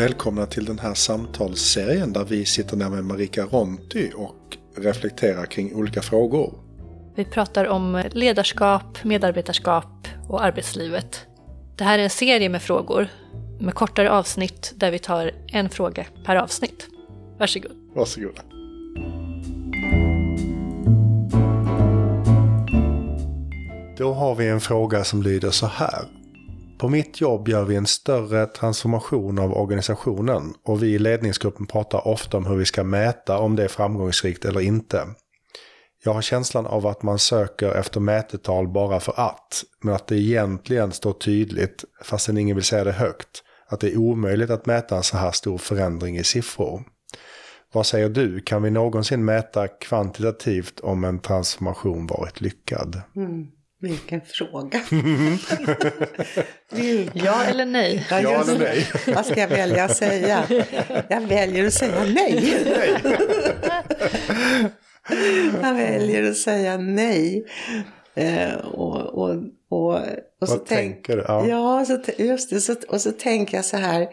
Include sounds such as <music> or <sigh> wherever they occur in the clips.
Välkomna till den här samtalsserien där vi sitter ner med Marika Ronti och reflekterar kring olika frågor. Vi pratar om ledarskap, medarbetarskap och arbetslivet. Det här är en serie med frågor med kortare avsnitt där vi tar en fråga per avsnitt. Varsågod. Varsågoda. Då har vi en fråga som lyder så här. På mitt jobb gör vi en större transformation av organisationen och vi i ledningsgruppen pratar ofta om hur vi ska mäta om det är framgångsrikt eller inte. Jag har känslan av att man söker efter mätetal bara för att, men att det egentligen står tydligt, fastän ingen vill säga det högt, att det är omöjligt att mäta en så här stor förändring i siffror. Vad säger du, kan vi någonsin mäta kvantitativt om en transformation varit lyckad? Mm. Vilken fråga. <laughs> ja eller nej? Ja, ja eller nej. <laughs> Vad ska jag välja att säga? Jag väljer att säga nej. nej. <laughs> jag väljer att säga nej. Eh, och, och, och, och så Vad tänker du? Ja, ja så, just det. Så, och så tänker jag så här.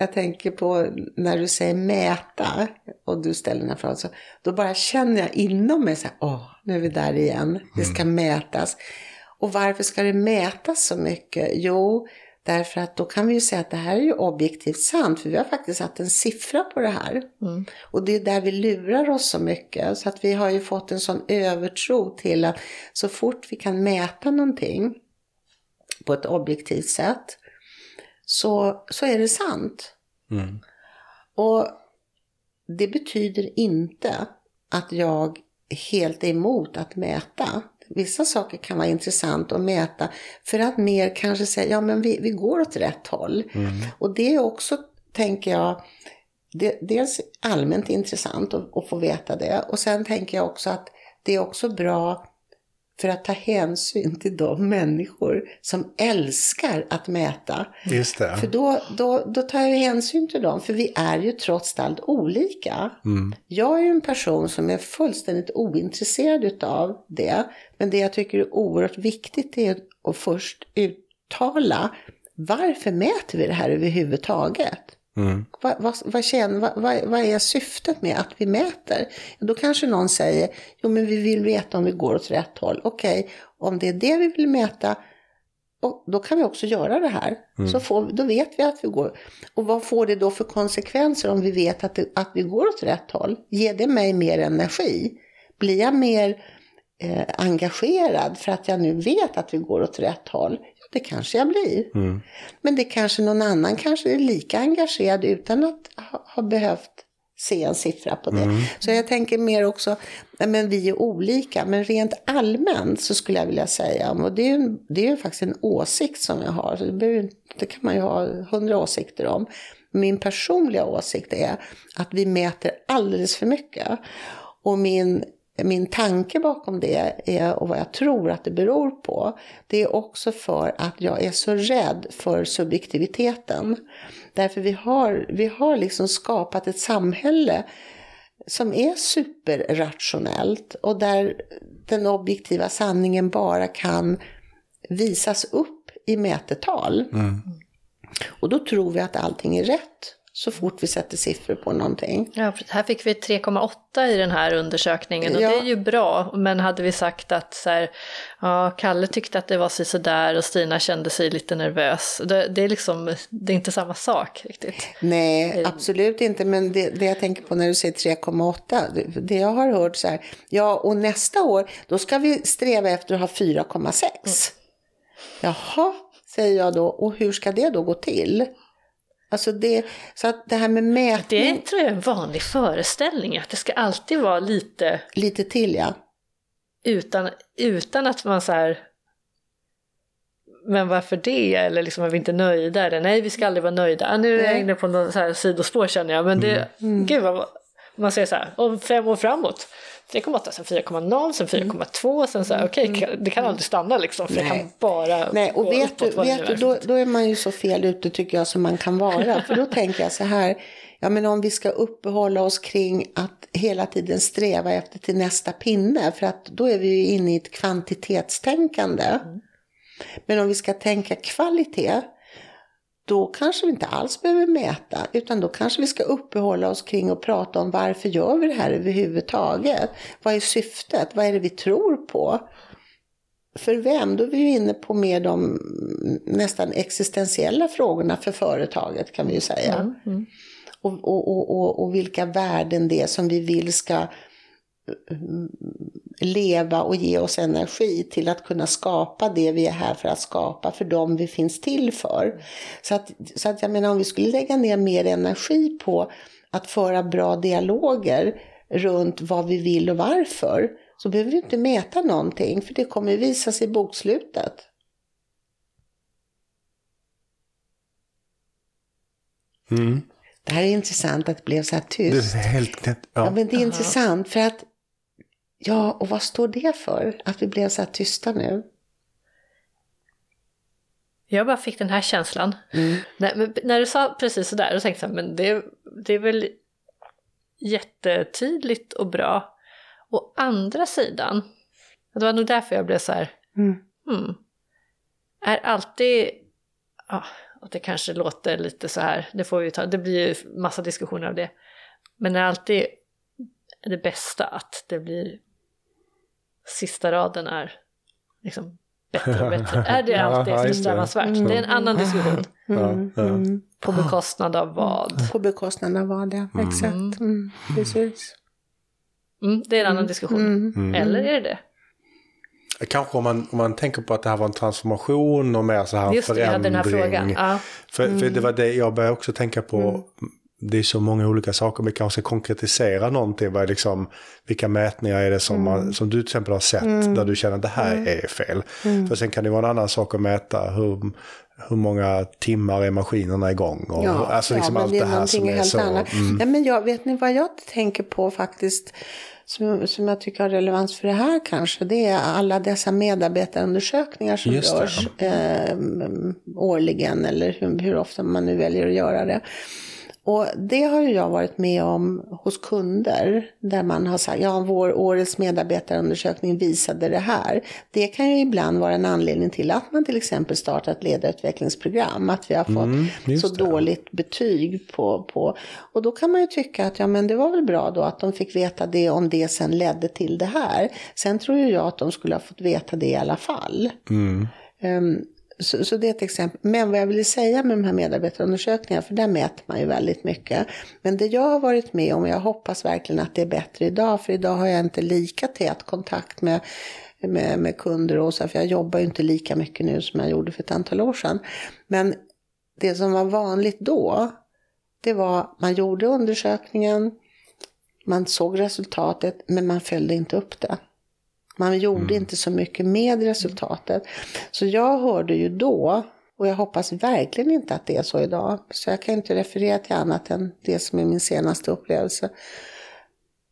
Jag tänker på när du säger mäta och du ställer den här frågan. Så, då bara känner jag inom mig så här. Åh, nu är vi där igen. Det ska mm. mätas. Och varför ska det mätas så mycket? Jo, därför att då kan vi ju säga att det här är ju objektivt sant. För vi har faktiskt satt en siffra på det här. Mm. Och det är där vi lurar oss så mycket. Så att vi har ju fått en sån övertro till att så fort vi kan mäta någonting på ett objektivt sätt så, så är det sant. Mm. Och det betyder inte att jag helt är emot att mäta. Vissa saker kan vara intressant att mäta för att mer kanske säga, ja men vi, vi går åt rätt håll. Mm. Och det är också, tänker jag, det, dels allmänt intressant att, att få veta det. Och sen tänker jag också att det är också bra för att ta hänsyn till de människor som älskar att mäta. Just det. För då, då, då tar jag hänsyn till dem, för vi är ju trots allt olika. Mm. Jag är ju en person som är fullständigt ointresserad utav det, men det jag tycker är oerhört viktigt är att först uttala varför mäter vi det här överhuvudtaget? Mm. Vad, vad, vad, känner, vad, vad, är syftet med att vi mäter? Då kanske någon säger, jo men vi vill veta om vi går åt rätt håll. Okej, okay, om det är det vi vill mäta, och då kan vi också göra det här. Mm. Så får, då vet vi att vi går. Och vad får det då för konsekvenser om vi vet att, det, att vi går åt rätt håll? Ger det mig mer energi? Blir jag mer eh, engagerad för att jag nu vet att vi går åt rätt håll? Det kanske jag blir. Mm. Men det kanske någon annan kanske är lika engagerad utan att ha, ha behövt se en siffra på det. Mm. Så jag tänker mer också, men vi är olika, men rent allmänt så skulle jag vilja säga, och det är ju, det är faktiskt en åsikt som jag har, det, behöver, det kan man ju ha hundra åsikter om. Min personliga åsikt är att vi mäter alldeles för mycket. Och min min tanke bakom det är, och vad jag tror att det beror på, det är också för att jag är så rädd för subjektiviteten. Därför vi har, vi har liksom skapat ett samhälle som är superrationellt och där den objektiva sanningen bara kan visas upp i mätetal. Mm. Och då tror vi att allting är rätt så fort vi sätter siffror på någonting. Ja, här fick vi 3,8 i den här undersökningen och ja. det är ju bra. Men hade vi sagt att så här, ja, Kalle tyckte att det var sådär och Stina kände sig lite nervös. Det, det, är liksom, det är inte samma sak riktigt. Nej, absolut inte. Men det, det jag tänker på när du säger 3,8, det, det, jag har hört så här, ja och nästa år då ska vi sträva efter att ha 4,6. Mm. Jaha, säger jag då, och hur ska det då gå till? Alltså det, så att det här med mätning. Det tror jag är en vanlig föreställning, att det ska alltid vara lite... Lite till ja. Utan, utan att man så här... Men varför det? Eller liksom är vi inte nöjda? Eller nej, vi ska aldrig vara nöjda. Ah, nu är jag inne på någon så här sidospår känner jag. Men det, mm. gud vad man säger så här, om fem år framåt. 3,8, sen 4,0, sen 4,2, mm. sen så här, okej, okay, det kan aldrig stanna liksom, för Nej. det kan bara Nej, och vet du, vet du då, då är man ju så fel ute tycker jag som man kan vara, <laughs> för då tänker jag så här, ja men om vi ska uppehålla oss kring att hela tiden sträva efter till nästa pinne, för att då är vi ju inne i ett kvantitetstänkande. Mm. Men om vi ska tänka kvalitet, då kanske vi inte alls behöver mäta, utan då kanske vi ska uppehålla oss kring och prata om varför gör vi det här överhuvudtaget? Vad är syftet? Vad är det vi tror på? För vem? Då är vi ju inne på mer de nästan existentiella frågorna för företaget kan vi ju säga. Mm, mm. Och, och, och, och, vilka värden det är som vi vill ska leva och ge oss energi till att kunna skapa det vi är här för att skapa, för dem vi finns till för. Så att, så att jag menar om vi skulle lägga ner mer energi på att föra bra dialoger runt vad vi vill och varför, så behöver vi inte mäta någonting, för det kommer visas i bokslutet. Mm. Det här är intressant att det blev så här tyst. Det är helt knäppt. Ja. ja. men det är Aha. intressant för att Ja, och vad står det för? Att vi blev så här tysta nu? Jag bara fick den här känslan. Mm. När, när, du sa precis sådär, då tänkte jag men det, det är väl jättetydligt och bra. Å andra sidan, det var nog därför jag blev så här, mm. hmm, är alltid, ja, och det kanske låter lite så här, det får vi ta, det blir ju massa diskussioner av det, men är alltid det bästa att det blir sista raden är liksom bättre och bättre. <laughs> är det alltid eftersträvansvärt? Mm. Det är en annan diskussion. Mm. Mm. På bekostnad av vad? På bekostnad av vad, ja. Mm. Exakt. Mm. Precis. Mm, det är en annan diskussion. Eller är det det? Kanske om man, om man tänker på att det här var en transformation och mer så här Just förändring. Just det, den här frågan. Ja. För, för det var det jag började också tänka på det är så många olika saker. Vi kanske ska konkretisera någonting. Vad liksom, vilka mätningar är det som, mm. man, som du till exempel har sett mm. där du känner att det här mm. är fel. Mm. För sen kan det vara en annan sak att mäta hur, hur många timmar är maskinerna igång. Och, ja, alltså liksom ja, allt det, det här som är så. Annat. Mm. Ja, men jag, vet ni vad jag tänker på faktiskt? Som, som jag tycker har relevans för det här kanske. Det är alla dessa medarbetarundersökningar som görs eh, årligen. Eller hur, hur ofta man nu väljer att göra det. Och det har ju jag varit med om hos kunder där man har sagt ja vår årets medarbetarundersökning visade det här. Det kan ju ibland vara en anledning till att man till exempel startar ett ledarutvecklingsprogram. Att vi har fått mm, så det. dåligt betyg på, på. Och då kan man ju tycka att ja men det var väl bra då att de fick veta det om det sen ledde till det här. Sen tror ju jag att de skulle ha fått veta det i alla fall. Mm. Um, så, så, det är ett exempel. Men vad jag ville säga med de här medarbetarundersökningarna, för där mäter man ju väldigt mycket. Men det jag har varit med om, och jag hoppas verkligen att det är bättre idag, för idag har jag inte lika tät kontakt med, med, med kunder och så, för jag jobbar ju inte lika mycket nu som jag gjorde för ett antal år sedan. Men det som var vanligt då, det var man gjorde undersökningen, man såg resultatet, men man följde inte upp det. Man gjorde mm. inte så mycket med resultatet. Så jag hörde ju då, och jag hoppas verkligen inte att det är så idag, så jag kan inte referera till annat än det som är min senaste upplevelse.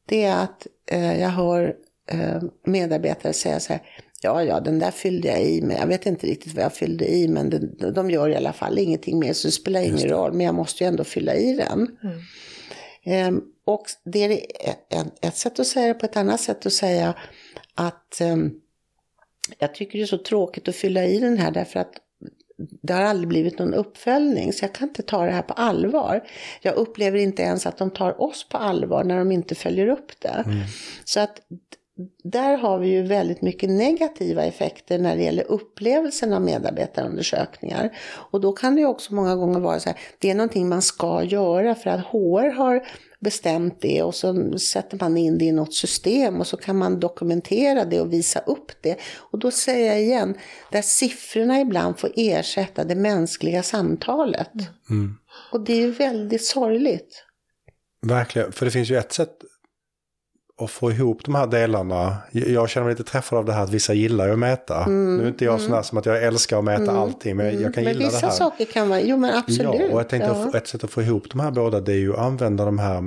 Det är att eh, jag hör eh, medarbetare säga så här, ja, ja, den där fyllde jag i med, jag vet inte riktigt vad jag fyllde i, men det, de gör i alla fall ingenting mer, så det spelar ingen roll, men jag måste ju ändå fylla i den. Mm. Eh, och det är ett, ett sätt att säga det, på ett annat sätt att säga att eh, jag tycker det är så tråkigt att fylla i den här därför att det har aldrig blivit någon uppföljning så jag kan inte ta det här på allvar. Jag upplever inte ens att de tar oss på allvar när de inte följer upp det. Mm. Så att där har vi ju väldigt mycket negativa effekter när det gäller upplevelsen av medarbetarundersökningar. Och då kan det ju också många gånger vara så här, det är någonting man ska göra för att HR har bestämt det och så sätter man in det i något system och så kan man dokumentera det och visa upp det. Och då säger jag igen, där siffrorna ibland får ersätta det mänskliga samtalet. Mm. Och det är väldigt sorgligt. Verkligen, för det finns ju ett sätt att få ihop de här delarna. Jag känner mig lite träffad av det här att vissa gillar ju att mäta. Mm, nu är inte jag mm. sån här som att jag älskar att mäta mm, allting, men jag kan men gilla det här. Men vissa saker kan vara, jo men absolut. Ja, och jag tänkte ja. att ett sätt att få ihop de här båda det är ju att använda de här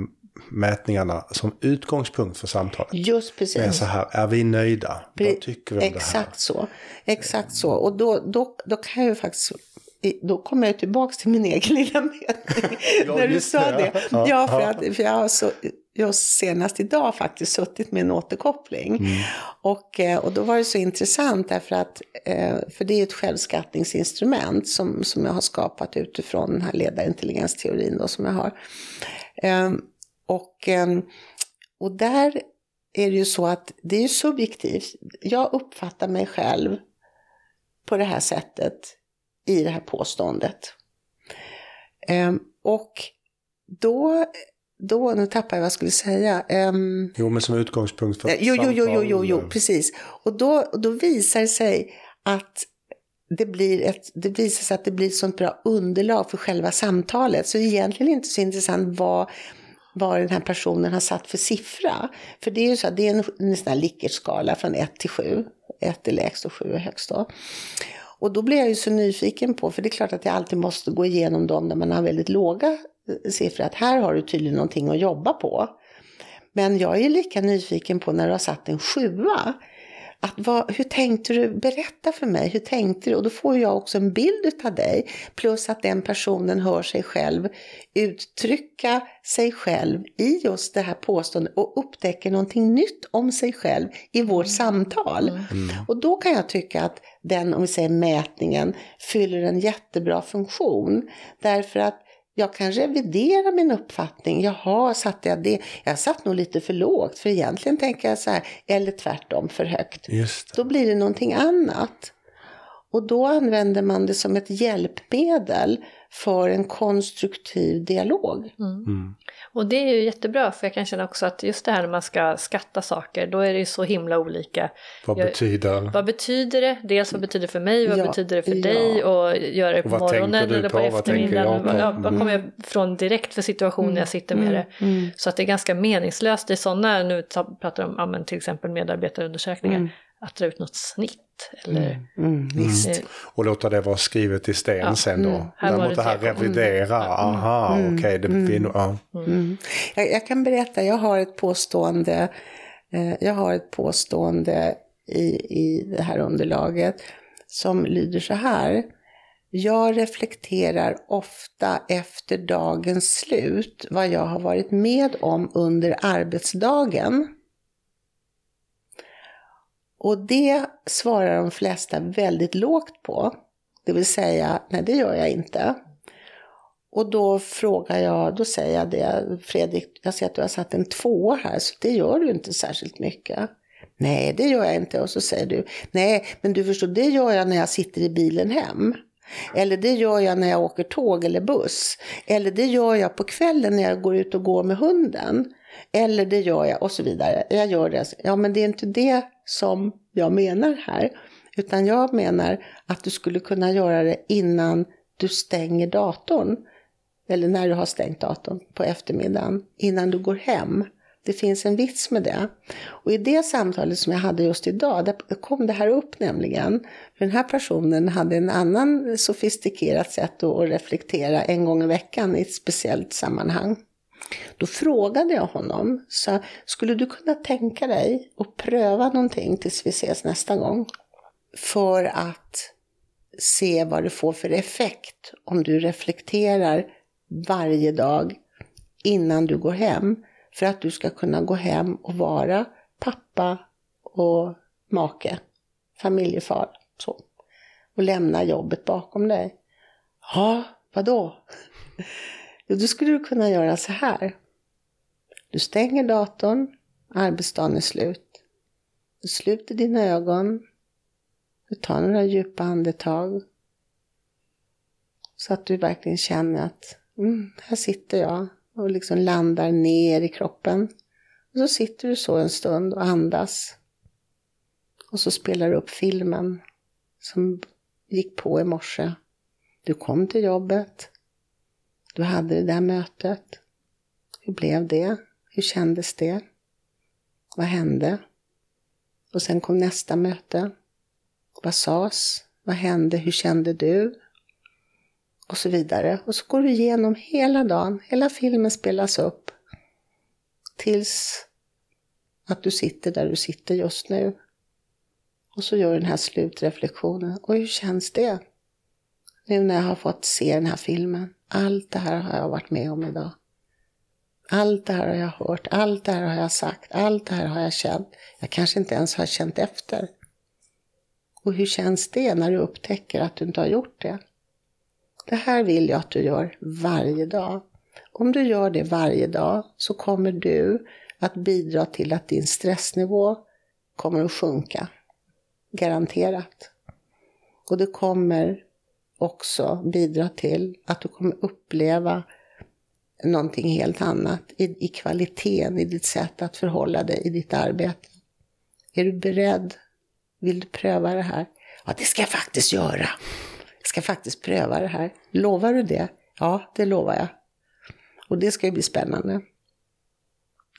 mätningarna som utgångspunkt för samtalet. Just precis. Men så här, är vi nöjda? Vad tycker vi om Exakt det här? så. Exakt så. Och då, då, då kan jag ju faktiskt då kommer jag tillbaka till min egen lilla mätning. <laughs> ja, när du sa det. det. Ja, för, att, för jag har så just senast idag faktiskt suttit med en återkoppling. Mm. Och, eh, och då var det så intressant därför att, eh, för det är ett självskattningsinstrument som, som jag har skapat utifrån den här ledarintelligensteorin då som jag har. Ehm, och, ehm, och där är det ju så att det är subjektivt. Jag uppfattar mig själv på det här sättet i det här påståendet. Ehm, och då då, nu tappar jag vad jag skulle säga. Um, jo, men som utgångspunkt för jo, jo, jo, jo, jo, jo, precis. Och då, då visar det sig att det, blir ett, det visar sig att det blir ett sånt bra underlag för själva samtalet. Så egentligen inte så intressant vad, vad den här personen har satt för siffra. För det är ju så att det är en, en sån här Likert-skala från 1 till 7. 1 är lägst och 7 är högst då. Och då blir jag ju så nyfiken på, för det är klart att jag alltid måste gå igenom dem när man har väldigt låga siffror att här har du tydligen någonting att jobba på. Men jag är lika nyfiken på när du har satt en sjua. Att vad, hur tänkte du? Berätta för mig, hur tänkte du? Och då får jag också en bild av dig. Plus att den personen hör sig själv uttrycka sig själv i just det här påståendet och upptäcker någonting nytt om sig själv i vårt mm. samtal. Mm. Och då kan jag tycka att den, om vi säger mätningen, fyller en jättebra funktion. Därför att jag kan revidera min uppfattning. Jaha, satte jag det? Jag satt nog lite för lågt, för egentligen tänker jag så här, eller tvärtom för högt. Då blir det någonting annat. Och då använder man det som ett hjälpmedel för en konstruktiv dialog. Mm. Mm. Och det är ju jättebra för jag kan känna också att just det här när man ska skatta saker då är det ju så himla olika. Vad jag, betyder? Vad betyder det? Dels vad betyder det för mig, vad ja, betyder det för ja. dig och göra det på morgonen eller på, på eftermiddagen. Vad, ja, vad kommer jag från direkt för situation mm. när jag sitter med mm. det? Mm. Så att det är ganska meningslöst. Det är sådana, nu pratar om ja, till exempel medarbetarundersökningar, mm. Att dra ut något snitt eller, mm, mm, mm. Och låta det vara skrivet i sten ja, sen då. Mm, Däremot det här revidera, aha, mm, okej, okay, det mm, ja. jag, jag, kan berätta, jag har ett påstående, eh, jag har ett påstående i, i det här underlaget som lyder så här. Jag reflekterar ofta efter dagens slut vad jag har varit med om under arbetsdagen. Och det svarar de flesta väldigt lågt på. Det vill säga, nej det gör jag inte. Och då frågar jag, då säger jag det, Fredrik, jag ser att du har satt en tvåa här, så det gör du inte särskilt mycket. Nej, det gör jag inte. Och så säger du, nej, men du förstår, det gör jag när jag sitter i bilen hem. Eller det gör jag när jag åker tåg eller buss. Eller det gör jag på kvällen när jag går ut och går med hunden. Eller det gör jag och så vidare. Jag gör det. Ja, men det är inte det som jag menar här. Utan jag menar att du skulle kunna göra det innan du stänger datorn. Eller när du har stängt datorn på eftermiddagen. Innan du går hem. Det finns en vits med det. Och i det samtalet som jag hade just idag, där kom det här upp nämligen. För den här personen hade en annan sofistikerat sätt att reflektera en gång i veckan i ett speciellt sammanhang. Då frågade jag honom, så skulle du kunna tänka dig att pröva någonting tills vi ses nästa gång? För att se vad det får för effekt om du reflekterar varje dag innan du går hem. För att du ska kunna gå hem och vara pappa och make, familjefar. Så. Och lämna jobbet bakom dig. Ja, vadå? Jo, då skulle du kunna göra så här. Du stänger datorn, arbetsdagen är slut. Du sluter dina ögon. Du tar några djupa andetag. Så att du verkligen känner att mm, här sitter jag och liksom landar ner i kroppen. Och så sitter du så en stund och andas. Och så spelar du upp filmen som gick på i morse. Du kom till jobbet. Du hade det där mötet. Hur blev det? Hur kändes det? Vad hände? Och sen kom nästa möte. Vad sades? Vad hände? Hur kände du? Och så vidare. Och så går du igenom hela dagen. Hela filmen spelas upp. Tills att du sitter där du sitter just nu. Och så gör du den här slutreflektionen. Och hur känns det? Nu när jag har fått se den här filmen. Allt det här har jag varit med om idag. Allt det här har jag hört, allt det här har jag sagt, allt det här har jag känt. Jag kanske inte ens har känt efter. Och hur känns det när du upptäcker att du inte har gjort det? Det här vill jag att du gör varje dag. Om du gör det varje dag så kommer du att bidra till att din stressnivå kommer att sjunka. Garanterat. Och det kommer också bidra till att du kommer uppleva någonting helt annat i, i kvaliteten i ditt sätt att förhålla dig i ditt arbete. Är du beredd? Vill du pröva det här? Ja, det ska jag faktiskt göra. Jag ska faktiskt pröva det här. Lovar du det? Ja, det lovar jag. Och det ska ju bli spännande.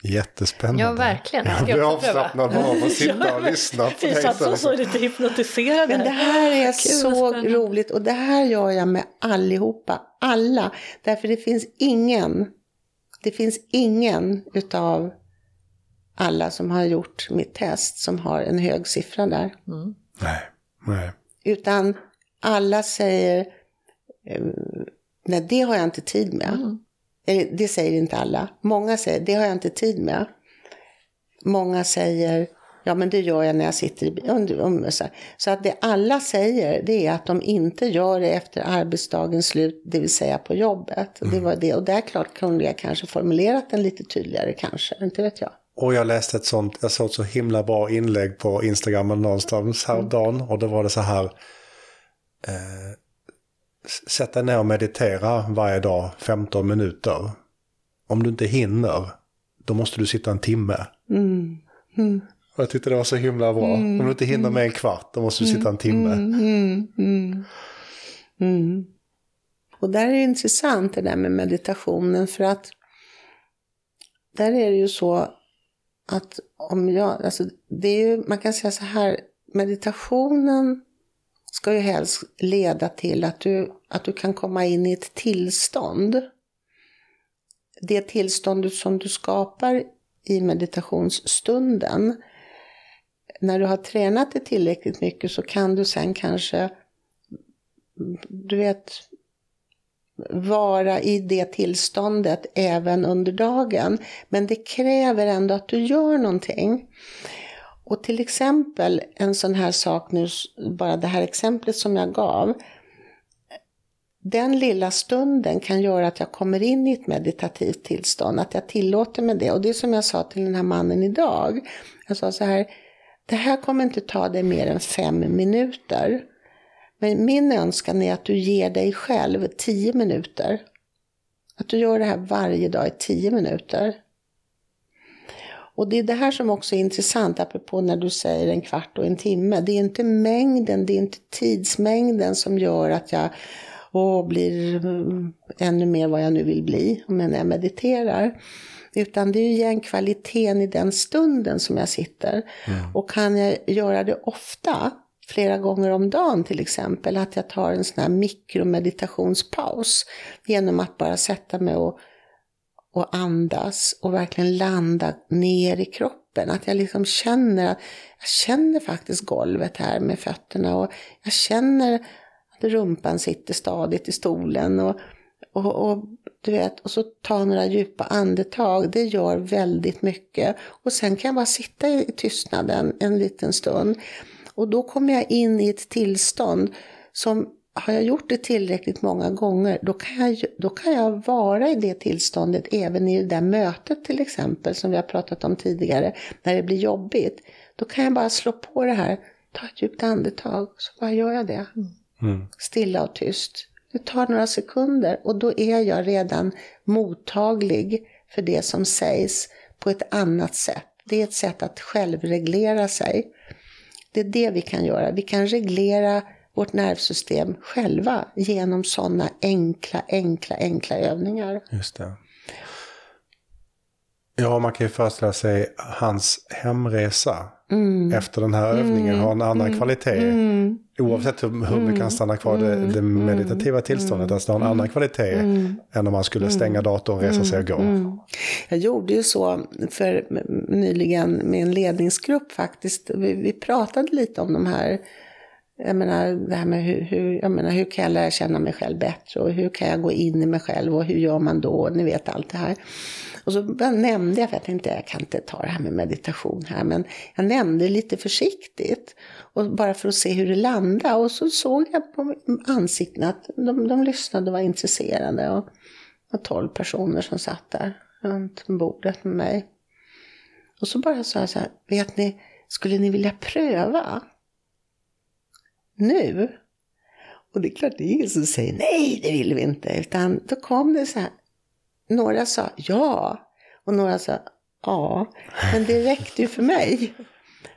Jättespännande. Ja, verkligen. Jag blir avslappnad av att <laughs> sitta och lyssna på Vi satt och så lite hypnotiserade. Men det här är Gud, så roligt och det här gör jag med allihopa, alla. Därför det finns ingen, det finns ingen utav alla som har gjort mitt test som har en hög siffra där. Nej, nej. Utan alla säger, eh, nej det har jag inte tid med. Mm. Eller, det säger inte alla. Många säger, det har jag inte tid med. Många säger, ja men det gör jag när jag sitter i bilen. Så, att det alla säger, det är att de inte gör det efter arbetsdagens slut, det vill säga på jobbet. Och Det var det. Och där klart kunde jag kanske formulerat den lite tydligare kanske, inte vet jag. Och jag läste ett sånt, jag såg ett så himla bra inlägg på Instagram någonstans häromdagen. Och då var det så här. Eh, sätt dig ner och meditera varje dag 15 minuter. Om du inte hinner, då måste du sitta en timme. Mm. Mm. Och jag tyckte det var så himla bra. Om du inte hinner med en kvart, då måste du sitta en timme. Mm, mm, mm. Och där är det intressant det där med meditationen för att där är det ju så att om jag, alltså det är ju, man kan säga så här, meditationen ska ju helst leda till att du, att du kan komma in i ett tillstånd. Det tillståndet som du skapar i meditationsstunden när du har tränat det tillräckligt mycket så kan du sen kanske, du vet, vara i det tillståndet även under dagen. Men det kräver ändå att du gör någonting. Och till exempel en sån här sak nu, bara det här exemplet som jag gav. Den lilla stunden kan göra att jag kommer in i ett meditativt tillstånd, att jag tillåter mig det. Och det är som jag sa till den här mannen idag. Jag sa så här, det här kommer inte ta dig mer än fem minuter. Men min önskan är att du ger dig själv tio minuter. Att du gör det här varje dag i tio minuter. Och det är det här som också är intressant, apropå när du säger en kvart och en timme. Det är inte mängden, det är inte tidsmängden som gör att jag åh, blir mm, ännu mer vad jag nu vill bli om jag när jag mediterar. Utan det är ju igen kvaliteten i den stunden som jag sitter. Och kan jag göra det ofta, flera gånger om dagen till exempel, att jag tar en sån här mikromeditationspaus genom att bara sätta mig och, och andas och verkligen landa ner i kroppen. Att jag liksom känner att jag känner faktiskt golvet här med fötterna och jag känner att rumpan sitter stadigt i stolen och, och, och du vet, och så ta några djupa andetag, det gör väldigt mycket. Och sen kan jag bara sitta i tystnaden en liten stund. Och då kommer jag in i ett tillstånd som, har jag gjort det tillräckligt många gånger, då kan jag, då kan jag vara i det tillståndet även i det där mötet till exempel, som vi har pratat om tidigare, när det blir jobbigt. Då kan jag bara slå på det här, ta ett djupt andetag, så bara gör jag det. Mm. Stilla och tyst. Det tar några sekunder och då är jag redan mottaglig för det som sägs på ett annat sätt. Det är ett sätt att självreglera sig. Det är det vi kan göra. Vi kan reglera vårt nervsystem själva genom sådana enkla, enkla, enkla övningar. Just det. Ja, man kan ju föreställa sig hans hemresa efter den här övningen har en annan kvalitet. Oavsett hur, hur mycket han stannar kvar i det, det meditativa tillståndet. Alltså det har en annan kvalitet än om man skulle stänga datorn, resa sig och gå. Jag gjorde ju så för nyligen med en ledningsgrupp faktiskt. Vi, vi pratade lite om de här jag menar, det här med hur, hur, jag menar, hur kan jag lära känna mig själv bättre och hur kan jag gå in i mig själv och hur gör man då? Ni vet allt det här. Och så nämnde jag, för jag tänkte jag kan inte ta det här med meditation här, men jag nämnde lite försiktigt. Och bara för att se hur det landade. Och så såg jag på ansiktena att de, de lyssnade och var intresserade. Och det var tolv personer som satt där runt bordet med mig. Och så bara sa jag så här, vet ni, skulle ni vilja pröva? Nu? Och det är klart, det är ingen som säger nej, det vill vi inte. Utan då kom det så här, några sa ja och några sa ja, men det räckte ju för mig.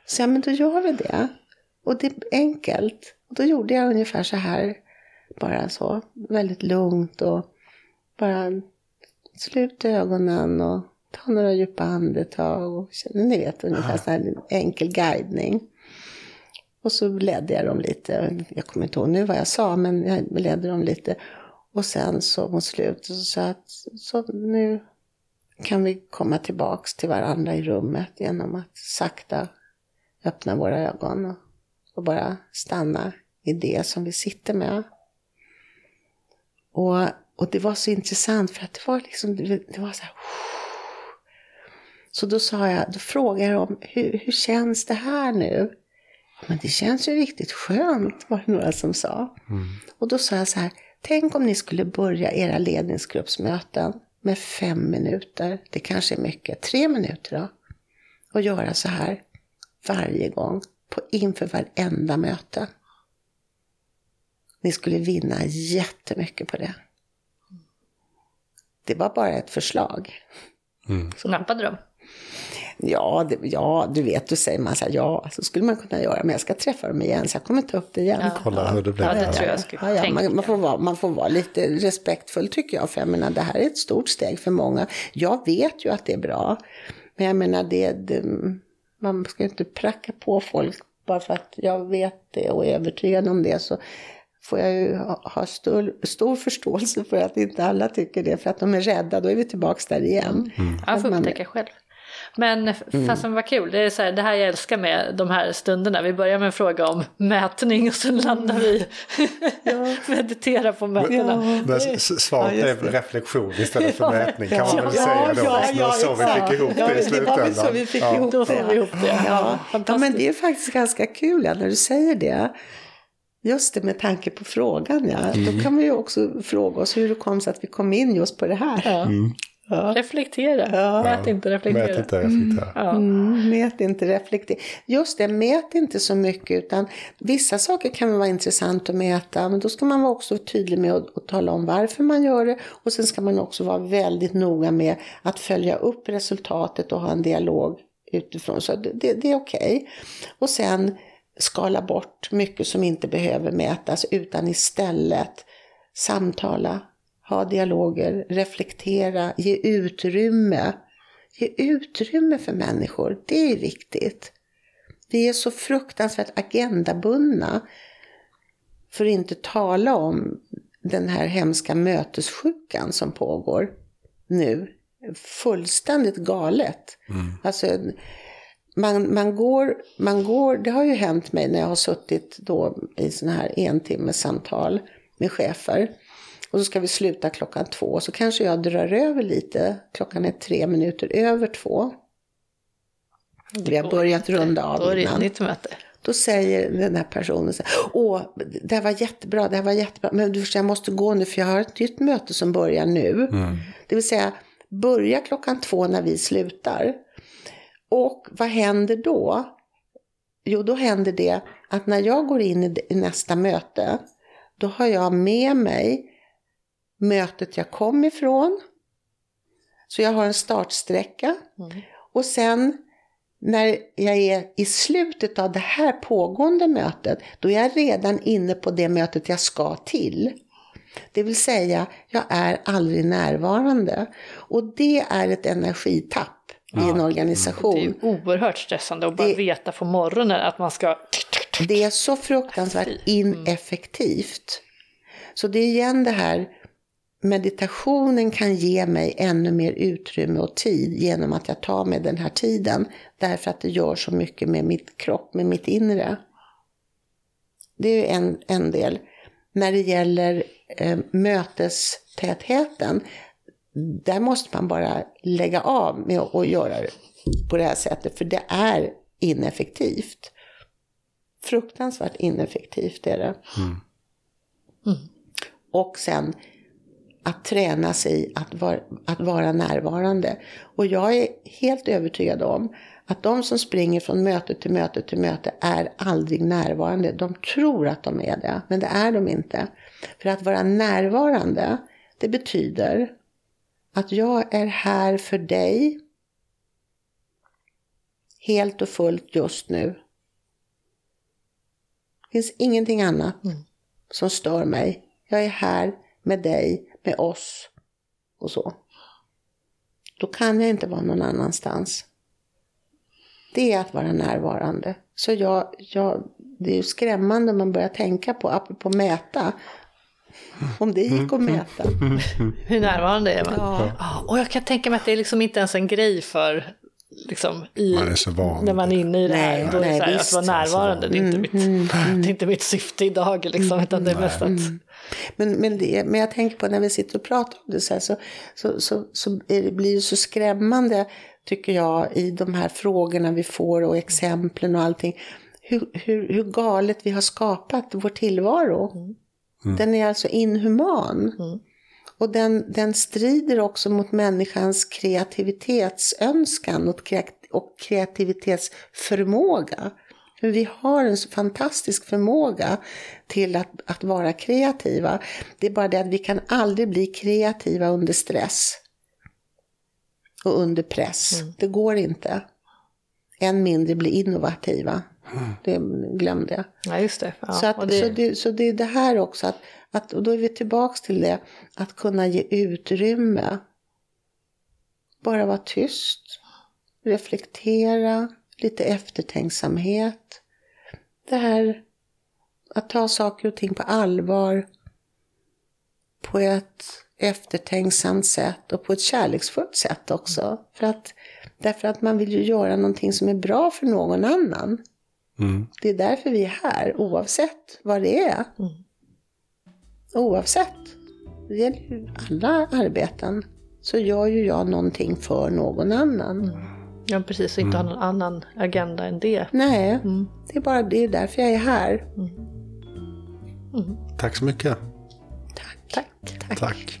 Så ja, men då gör vi det. Och det är enkelt. Och då gjorde jag ungefär så här, bara så, väldigt lugnt och bara sluta ögonen och ta några djupa andetag. Och, ni vet, ungefär så här enkel guidning. Och så ledde jag dem lite, jag kommer inte ihåg nu vad jag sa, men jag ledde dem lite. Och sen så mot slutet så sa jag att så nu kan vi komma tillbaks till varandra i rummet genom att sakta öppna våra ögon och, och bara stanna i det som vi sitter med. Och, och det var så intressant för att det var liksom, det var så här, Så då sa jag, då frågade jag dem, hur, hur känns det här nu? Men det känns ju riktigt skönt, var det några som sa. Mm. Och då sa jag så här, tänk om ni skulle börja era ledningsgruppsmöten med fem minuter, det kanske är mycket, tre minuter då. Och göra så här varje gång, på, inför varenda möte. Ni skulle vinna jättemycket på det. Det var bara ett förslag. Mm. Så nappade de? Ja, det, ja, du vet, du säger man så här, ja, så skulle man kunna göra, men jag ska träffa dem igen, så jag kommer ta upp det igen. Ja. Kolla hur det blir. Ja, det tror jag skulle ja, ja, man, man, får vara, man får vara lite respektfull tycker jag, för jag menar, det här är ett stort steg för många. Jag vet ju att det är bra, men jag menar, det, det man ska inte pracka på folk bara för att jag vet det och är övertygad om det. Så får jag ju ha stor, stor förståelse för att inte alla tycker det, för att de är rädda, då är vi tillbaka där igen. Mm. Jag får upptäcka själv. Men mm. fasen vad kul, det är så här, det här jag älskar med de här stunderna. Vi börjar med en fråga om mätning och sen landar vi ja. <laughs> meditera på mötena. Men svaret ja, är reflektion istället för mätning kan man väl säga då. Ja, ja, så vi fick ihop det i slutändan. Det var så vi fick ihop det. Då får vi ihop det. Ja. Ja. men det är faktiskt ganska kul ja, när du säger det. Just det, med tanke på frågan ja. Mm. Då kan vi ju också fråga oss hur det kom sig att vi kom in just på det här. Ja. Mm. Ja. Reflektera. Ja. Mät inte, reflektera. Mät inte, reflektera. Mm. Mm, mät inte, reflektera. Just det, mät inte så mycket utan vissa saker kan vara intressant att mäta men då ska man vara också tydlig med att, att tala om varför man gör det och sen ska man också vara väldigt noga med att följa upp resultatet och ha en dialog utifrån. Så det, det, det är okej. Okay. Och sen skala bort mycket som inte behöver mätas utan istället samtala ha dialoger, reflektera, ge utrymme. Ge utrymme för människor, det är viktigt. Vi är så fruktansvärt agendabundna. För att inte tala om den här hemska mötessjukan som pågår nu. Fullständigt galet. Mm. Alltså, man, man, går, man går, det har ju hänt mig när jag har suttit då i sådana här entimmesamtal med chefer. Och så ska vi sluta klockan två. Så kanske jag drar över lite. Klockan är tre minuter över två. Vi har börjat runda av Då är det ett nytt möte. Då säger den här personen så här, Åh, det här var jättebra, det här var jättebra. Men du förstår, jag måste gå nu för jag har ett nytt möte som börjar nu. Mm. Det vill säga, börja klockan två när vi slutar. Och vad händer då? Jo, då händer det att när jag går in i nästa möte, då har jag med mig mötet jag kom ifrån. Så jag har en startsträcka. Mm. Och sen när jag är i slutet av det här pågående mötet, då är jag redan inne på det mötet jag ska till. Det vill säga, jag är aldrig närvarande. Och det är ett energitapp ja. i en organisation. Det är oerhört stressande att bara det, veta på morgonen att man ska... Det är så fruktansvärt ineffektivt. Så det är igen det här meditationen kan ge mig ännu mer utrymme och tid genom att jag tar mig den här tiden. Därför att det gör så mycket med mitt kropp, med mitt inre. Det är en, en del. När det gäller eh, mötestätheten, där måste man bara lägga av med att göra det på det här sättet, för det är ineffektivt. Fruktansvärt ineffektivt är det. Mm. Mm. Och sen att träna sig att vara, att vara närvarande. Och jag är helt övertygad om att de som springer från möte till möte till möte är aldrig närvarande. De tror att de är det, men det är de inte. För att vara närvarande, det betyder att jag är här för dig helt och fullt just nu. Det finns ingenting annat mm. som stör mig. Jag är här med dig, med oss och så. Då kan jag inte vara någon annanstans. Det är att vara närvarande. Så jag, jag, det är ju skrämmande om man börjar tänka på, apropå mäta, om det gick att mäta. <laughs> Hur närvarande är man? Ja. Och jag kan tänka mig att det är liksom inte ens en grej för liksom, i, man är så van. när man är inne i det här. Nej, då är det så här, att vara närvarande, det är, inte mm, mitt, mm, mm. <laughs> det är inte mitt syfte idag. Liksom, utan det är mest att... Mm. Men, men, det, men jag tänker på när vi sitter och pratar om det så här, så, så, så, så det blir det så skrämmande tycker jag i de här frågorna vi får och exemplen och allting. Hur, hur, hur galet vi har skapat vår tillvaro. Mm. Den är alltså inhuman. Mm. Och den, den strider också mot människans kreativitetsönskan och kreativitetsförmåga. För vi har en så fantastisk förmåga till att, att vara kreativa. Det är bara det att vi kan aldrig bli kreativa under stress. Och under press. Mm. Det går inte. Än mindre bli innovativa. Mm. Det glömde jag. Ja, just det. Ja, så, att, det... Så, det, så det är det här också. Att, att, och då är vi tillbaks till det. Att kunna ge utrymme. Bara vara tyst. Reflektera. Lite eftertänksamhet. Det här att ta saker och ting på allvar. På ett eftertänksamt sätt och på ett kärleksfullt sätt också. För att, därför att man vill ju göra någonting som är bra för någon annan. Mm. Det är därför vi är här, oavsett vad det är. Mm. Oavsett. Det gäller ju alla arbeten. Så gör ju jag någonting för någon annan. Mm. Ja precis, och inte mm. ha någon annan agenda än det. Nej, mm. det är bara det är därför jag är här. Mm. Tack så mycket. Tack. Tack. Tack. Tack.